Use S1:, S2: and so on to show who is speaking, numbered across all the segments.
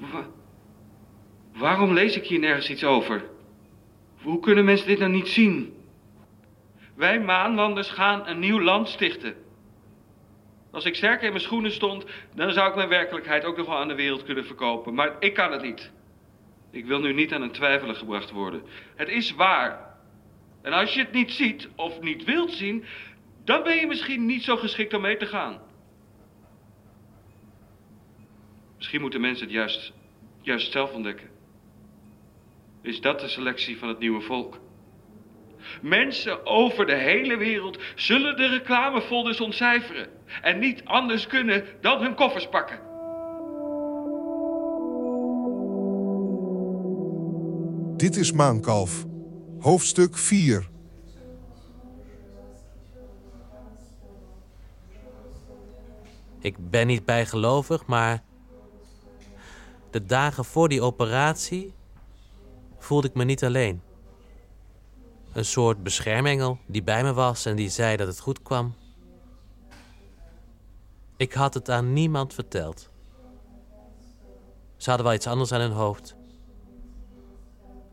S1: Wa- waarom lees ik hier nergens iets over? Hoe kunnen mensen dit nou niet zien? Wij maanlanders gaan een nieuw land stichten. Als ik sterk in mijn schoenen stond, dan zou ik mijn werkelijkheid ook nog wel aan de wereld kunnen verkopen. Maar ik kan het niet. Ik wil nu niet aan het twijfelen gebracht worden. Het is waar. En als je het niet ziet of niet wilt zien, dan ben je misschien niet zo geschikt om mee te gaan. Misschien moeten mensen het juist, juist zelf ontdekken. Is dat de selectie van het nieuwe volk? Mensen over de hele wereld zullen de reclamefolders ontcijferen. En niet anders kunnen dan hun koffers pakken.
S2: Dit is Maankalf. Hoofdstuk 4.
S3: Ik ben niet bijgelovig, maar de dagen voor die operatie voelde ik me niet alleen. Een soort beschermengel die bij me was en die zei dat het goed kwam. Ik had het aan niemand verteld. Ze hadden wel iets anders aan hun hoofd.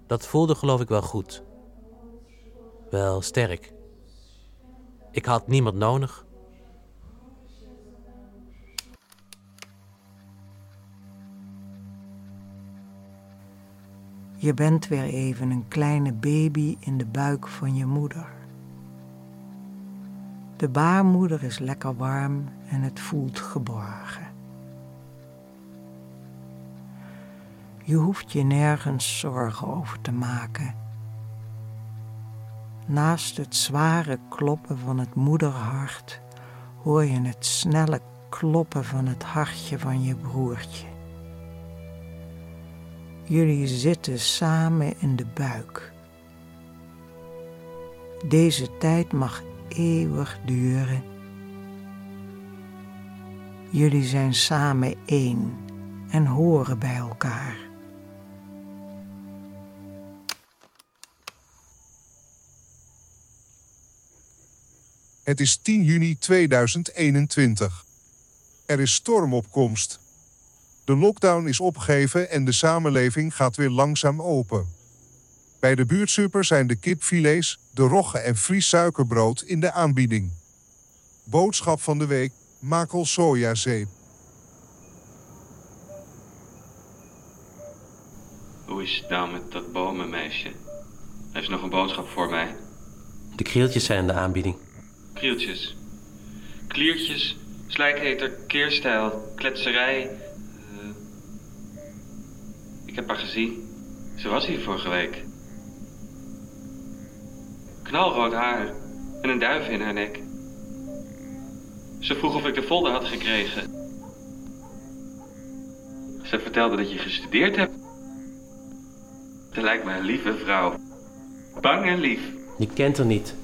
S3: Dat voelde geloof ik wel goed. Wel sterk. Ik had niemand nodig.
S4: Je bent weer even een kleine baby in de buik van je moeder. De baarmoeder is lekker warm en het voelt geborgen. Je hoeft je nergens zorgen over te maken. Naast het zware kloppen van het moederhart hoor je het snelle kloppen van het hartje van je broertje. Jullie zitten samen in de buik. Deze tijd mag eeuwig duren. Jullie zijn samen één en horen bij elkaar.
S2: Het is 10 juni 2021. Er is stormopkomst. De lockdown is opgegeven en de samenleving gaat weer langzaam open. Bij de buurtsuper zijn de kipfilets, de rogge en fries suikerbrood in de aanbieding. Boodschap van de week, makel sojazeep.
S1: Hoe is het nou met dat bomenmeisje? Heeft ze nog een boodschap voor mij?
S3: De krieltjes zijn in de aanbieding.
S1: Krieltjes. Kliertjes, slijkheter, keerstijl, kletserij. Heb haar gezien. Ze was hier vorige week. Knalrood haar en een duif in haar nek. Ze vroeg of ik de folder had gekregen. Ze vertelde dat je gestudeerd hebt. Ze lijkt me een lieve vrouw. Bang en lief.
S3: Je kent haar niet.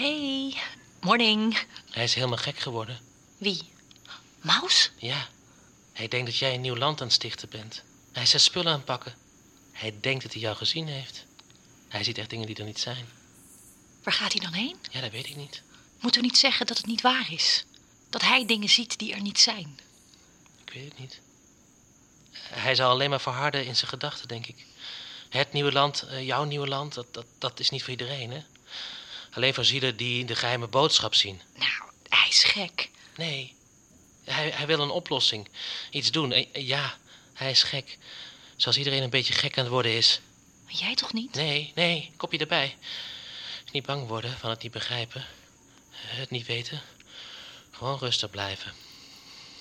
S5: Hey, morning.
S6: Hij is helemaal gek geworden.
S5: Wie? Maus?
S6: Ja. Hij denkt dat jij een nieuw land aan het stichten bent. Hij is zijn spullen aan het pakken. Hij denkt dat hij jou gezien heeft. Hij ziet echt dingen die er niet zijn.
S5: Waar gaat hij dan heen?
S6: Ja, dat weet ik niet.
S5: Moeten we niet zeggen dat het niet waar is? Dat hij dingen ziet die er niet zijn.
S6: Ik weet het niet. Hij zal alleen maar verharden in zijn gedachten, denk ik. Het nieuwe land, eh, jouw nieuwe land, dat, dat, dat is niet voor iedereen, hè? Alleen voor zielen die de geheime boodschap zien.
S5: Nou, hij is gek.
S6: Nee, hij, hij wil een oplossing. Iets doen. Eh, Ja, hij is gek. Zoals iedereen een beetje gek aan het worden is.
S5: Maar jij toch niet?
S6: Nee, nee, kopje erbij. Niet bang worden van het niet begrijpen. Het niet weten. Gewoon rustig blijven.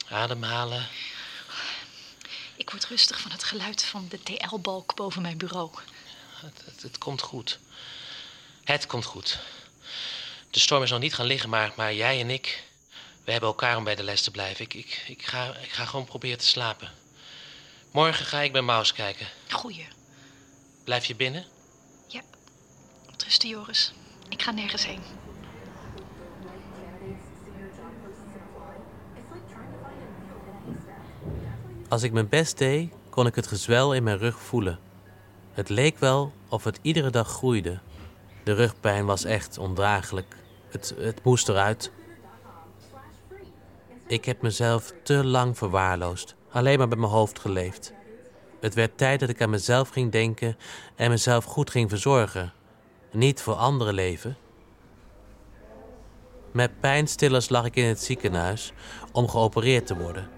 S6: Ademhalen.
S5: Ik word rustig van het geluid van de TL-balk boven mijn bureau.
S6: Het, het, het komt goed. Het komt goed. De storm is nog niet gaan liggen, maar, maar jij en ik... we hebben elkaar om bij de les te blijven. Ik, ik, ik, ga, ik ga gewoon proberen te slapen. Morgen ga ik bij Maus kijken.
S5: Goeie.
S6: Blijf je binnen?
S5: Ja. Rusten, Joris. Ik ga nergens heen.
S3: Als ik mijn best deed, kon ik het gezwel in mijn rug voelen. Het leek wel of het iedere dag groeide. De rugpijn was echt ondraaglijk. Het, het moest eruit. Ik heb mezelf te lang verwaarloosd, alleen maar met mijn hoofd geleefd. Het werd tijd dat ik aan mezelf ging denken en mezelf goed ging verzorgen. Niet voor anderen leven. Met pijnstillers lag ik in het ziekenhuis om geopereerd te worden.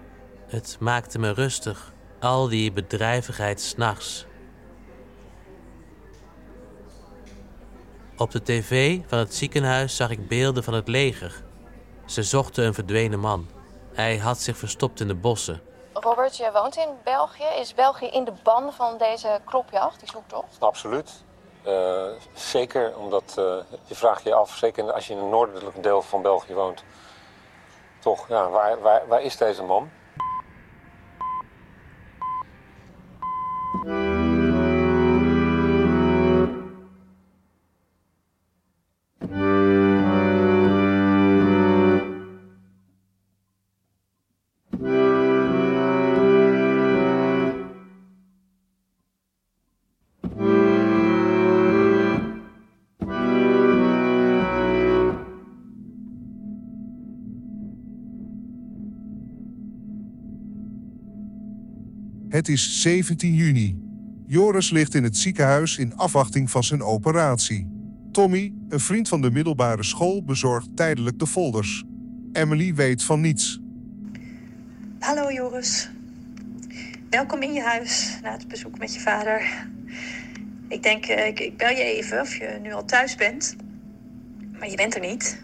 S3: Het maakte me rustig, al die bedrijvigheid s'nachts. Op de tv van het ziekenhuis zag ik beelden van het leger. Ze zochten een verdwenen man. Hij had zich verstopt in de bossen.
S7: Robert, jij woont in België. Is België in de ban van deze kropjacht, die zoektocht?
S8: Absoluut. Uh, zeker omdat uh, je vraagt je af, zeker als je in het noordelijke deel van België woont, toch, ja, waar, waar, waar is deze man?
S2: Het is 17 juni. Joris ligt in het ziekenhuis in afwachting van zijn operatie. Tommy, een vriend van de middelbare school, bezorgt tijdelijk de folders. Emily weet van niets.
S9: Hallo Joris. Welkom in je huis na het bezoek met je vader. Ik denk, eh, ik, ik bel je even of je nu al thuis bent. Maar je bent er niet.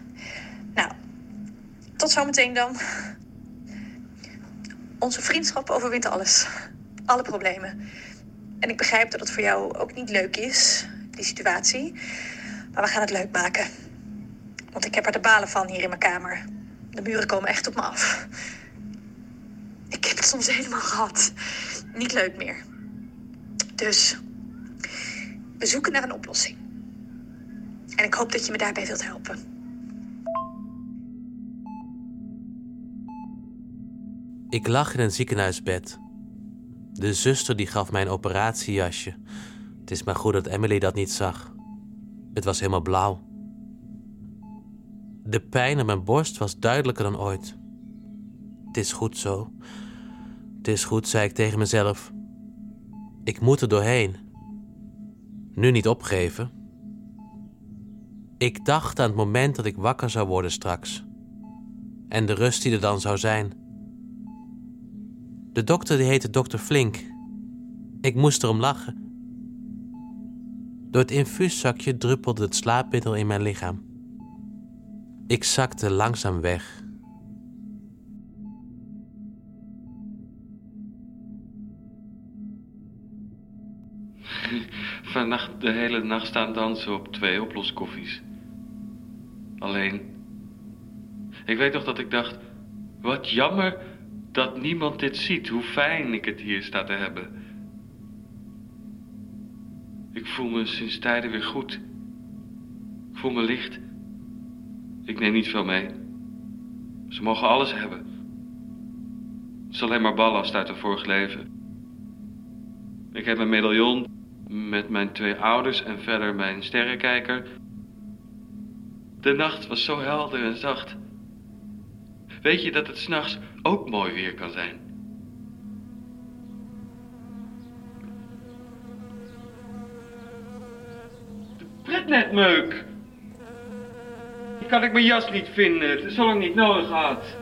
S9: Nou, tot zometeen dan. Onze vriendschap overwint alles alle problemen. En ik begrijp dat het voor jou ook niet leuk is, die situatie. Maar we gaan het leuk maken. Want ik heb er de balen van hier in mijn kamer. De muren komen echt op me af. Ik heb het soms helemaal gehad. Niet leuk meer. Dus we zoeken naar een oplossing. En ik hoop dat je me daarbij wilt helpen.
S3: Ik lag in een ziekenhuisbed de zuster die gaf mij een operatiejasje. Het is maar goed dat Emily dat niet zag. Het was helemaal blauw. De pijn aan mijn borst was duidelijker dan ooit. Het is goed zo. Het is goed, zei ik tegen mezelf. Ik moet er doorheen. Nu niet opgeven. Ik dacht aan het moment dat ik wakker zou worden straks. En de rust die er dan zou zijn. De dokter die heette dokter Flink. Ik moest erom lachen. Door het infuuszakje druppelde het slaapmiddel in mijn lichaam. Ik zakte langzaam weg.
S1: Vannacht de hele nacht staan dansen op twee oploskoffies. Alleen. Ik weet toch dat ik dacht: wat jammer dat niemand dit ziet, hoe fijn ik het hier sta te hebben. Ik voel me sinds tijden weer goed. Ik voel me licht. Ik neem niet veel mee. Ze mogen alles hebben. Het is alleen maar ballast uit een vorig leven. Ik heb een medaillon met mijn twee ouders en verder mijn sterrenkijker. De nacht was zo helder en zacht. Weet je dat het s'nachts ook mooi weer kan zijn? De pretnetmeuk! Kan ik mijn jas niet vinden, zolang niet nodig had.